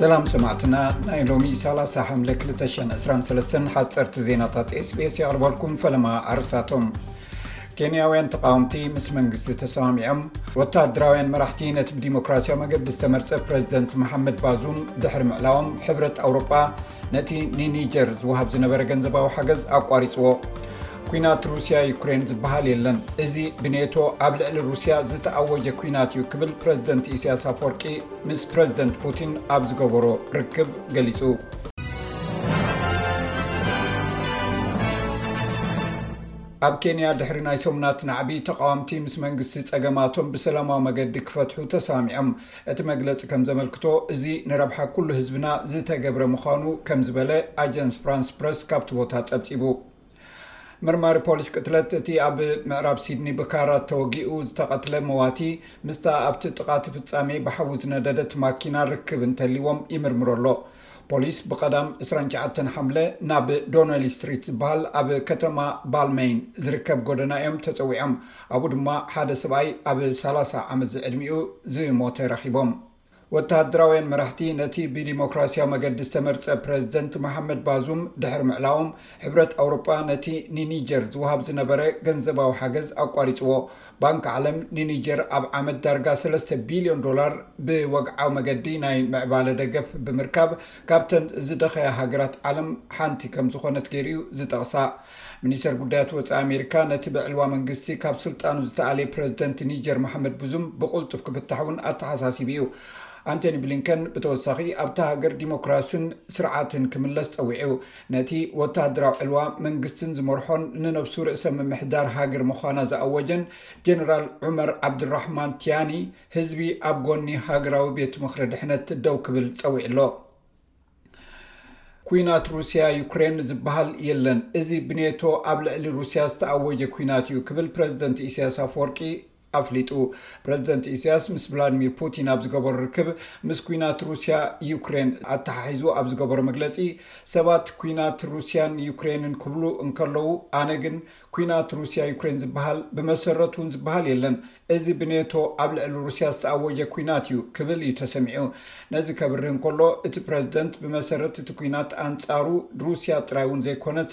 ሰላም ሰማዕትና ናይ ሎሚ 30 ሓምለ 223 ሓፀርቲ ዜናታት ስቤስ የቕርበልኩም ፈለማ ኣርሳቶም ኬንያውያን ተቃውምቲ ምስ መንግስቲ ተሰማሚዖም ወተሃደራውያን መራሕቲ ነቲ ብዲሞክራሲያዊ መገዲ ዝተመርፀ ፕረዚደንት መሓመድ ባዙን ድሕሪ ምዕላዎም ሕብረት ኣውሮጳ ነቲ ንኒጀር ዝውሃብ ዝነበረ ገንዘባዊ ሓገዝ ኣቋሪፅዎ ኩናት ሩስያ ዩክሬን ዝበሃል የለን እዚ ብኔቶ ኣብ ልዕሊ ሩስያ ዝተኣወጀ ኩናት እዩ ክብል ፕረዚደንት ኢስያስ ኣፍወርቂ ምስ ፕረዚደንት ፑቲን ኣብ ዝገበሮ ርክብ ገሊፁ ኣብ ኬንያ ድሕሪ ናይ ሰሙናት ናዕቢ ተቃዋምቲ ምስ መንግስቲ ፀገማቶም ብሰላማዊ መገዲ ክፈትሑ ተሰማሚዖም እቲ መግለፂ ከም ዘመልክቶ እዚ ንረብሓ ኩሉ ህዝብና ዝተገብረ ምዃኑ ከም ዝበለ ኣጀንስ ፍራንስ ፕረስ ካብቲ ቦታ ፀብፂቡ። መርማሪ ፖሊስ ቅትለት እቲ ኣብ ምዕራብ ሲድኒ ብካራ ተወጊኡ ዝተቐትለ መዋቲ ምስታ ኣብቲ ጥቓቲ ፍፃሜ ብሓዊ ዝነደደት ማኪና ርክብ እንተልዎም ይምርምሮ ኣሎ። ፖሊስ ብቀዳም ዕስራን ትሽዓተን ሓምለ ናብ ዶነሊ ስትሪት ዝበሃል ኣብ ከተማ ባልመይን ዝርከብ ጎደና እዮም ተፀዊዖም። ኣብኡ ድማ ሓደ ሰብኣይ ኣብ ሰላሳ ዓመት ዝዕድሚኡ ዝሞተ ረኺቦም። ወተሃደራውያን መራሕቲ ነቲ ብዲሞክራስያዊ መገዲ ዝተመርፀ ፕረዚደንት መሓመድ ባዙም ድሕሪ ምዕላዎም፣ ሕብረት ኣውሮጳ ነቲ ንኒጀር ዝወሃብ ዝነበረ ገንዘባዊ ሓገዝ ኣቋሪፅዎ። ባንክ ዓለም ንኒጀር ኣብ ዓመት ዳርጋ ሰለስተ ቢልዮን ዶላር ብወግዓዊ መገዲ ናይ ምዕባለ ደገፍ ብምርካብ ካብተን ዝደኸያ ሃገራት ዓለም ሓንቲ ከም ዝኾነት ገይሩ እዩ ዝጠቕሳ። ሚኒስተር ጉዳያት ወፃኢ ኣሜሪካ ነቲ ብዕልዋ መንግስቲ ካብ ስልጣኑ ዝተኣልየ ፕረዚደንት ኒጀር መሓመድ ብዙም ብቕልጡፍ ክፍታሕ እውን ኣተሓሳሲቡ እዩ። ኣንቶኒ ብሊንከን ብተወሳኺ ኣብታ ሃገር ዲሞክራስን ስርዓትን ክምለስ ፀዊዑ። ነቲ ወተሃደራዊ ዕልዋ መንግስትን ዝመርሖን ንነብሱ ርእሰ ምምሕዳር ሃገር ምዃና ዝኣወጀን ጀነራል ዑመር ዓብዱራሕማን ቲያኒ ህዝቢ ኣብ ጎኒ ሃገራዊ ቤት ምኽሪ ድሕነት ደው ክብል ፀዊዑ ኣሎ። ኩናት ሩስያ ዩክሬን ዝበሃል የለን እዚ ብኔቶ ኣብ ልዕሊ ሩስያ ዝተኣወጀ ኩናት እዩ ክብል ፕረዚደንት ኢሳያስ ኣፍወርቂ ኣፍሊጡ። ፕረዚደንት ኢሳያስ ምስ ቭላድሚር ፑቲን ኣብ ዝገበሮ ርክብ ምስ ኲናት ሩስያ ዩክሬን ኣተሓሒዙ ኣብ ዝገበሮ መግለጺ ሰባት ኲናት ሩስያን ዩክሬንን ክብሉ እንከለዉ ኣነ ግን ኲናት ሩስያ ዩክሬን ዝበሃል ብመሰረቱ እውን ዝበሃል የለን እዚ ብኔቶ ኣብ ልዕሊ ሩስያ ዝተኣወጀ ኲናት እዩ ክብል እዩ ተሰሚዑ ነዚ ከብርህ እንከሎ እቲ ፕረዚደንት ብመሰረት እቲ ኲናት ኣንጻሩ ሩስያ ጥራይ እውን ዘይኮነት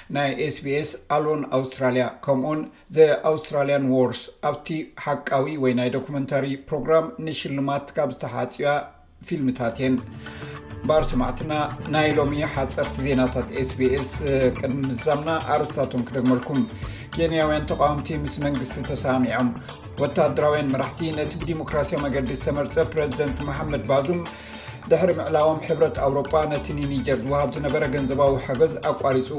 ናይ ኤስቢኤስ ኣሎን ኣውስትራልያ ከምኡውን ዘ ኣውስትራልያን ዎርስ ኣብቲ ሓቃዊ ወይ ናይ ዶኩመንታሪ ፕሮግራም ንሽልማት ካብ ዝተሓፅያ ፊልምታት እየን ባር ስማዕትና ናይ ሎሚ ሓፀርቲ ዜናታት ኤስቢኤስ ቅድሚ ምዛምና ኣርስታቶም ክደግመልኩም ኬንያውያን ተቃወምቲ ምስ መንግስቲ ተሰሚዖም ወታደራውያን መራሕቲ ነቲ ብዲሞክራሲያዊ መገዲ ዝተመርፀ ፕረዚደንት መሓመድ ባዙም ድሕሪ ምዕላዎም ሕብረት ኣውሮጳ ነቲ ንኒጀር ዝውሃብ ዝነበረ ገንዘባዊ ሓገዝ ኣቋሪፁ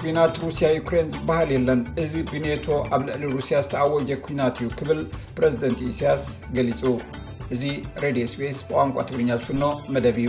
ኩናት ሩስያ ዩክሬን ዝበሃል የለን እዚ ብኔቶ ኣብ ልዕሊ ሩስያ ዝተኣወጀ ኩናት እዩ ክብል ፕረዚደንት ኢሳያስ ገሊፁ እዚ ሬድዮ ስፔስ ብቋንቋ ትግርኛ ዝፍኖ መደብ እዩ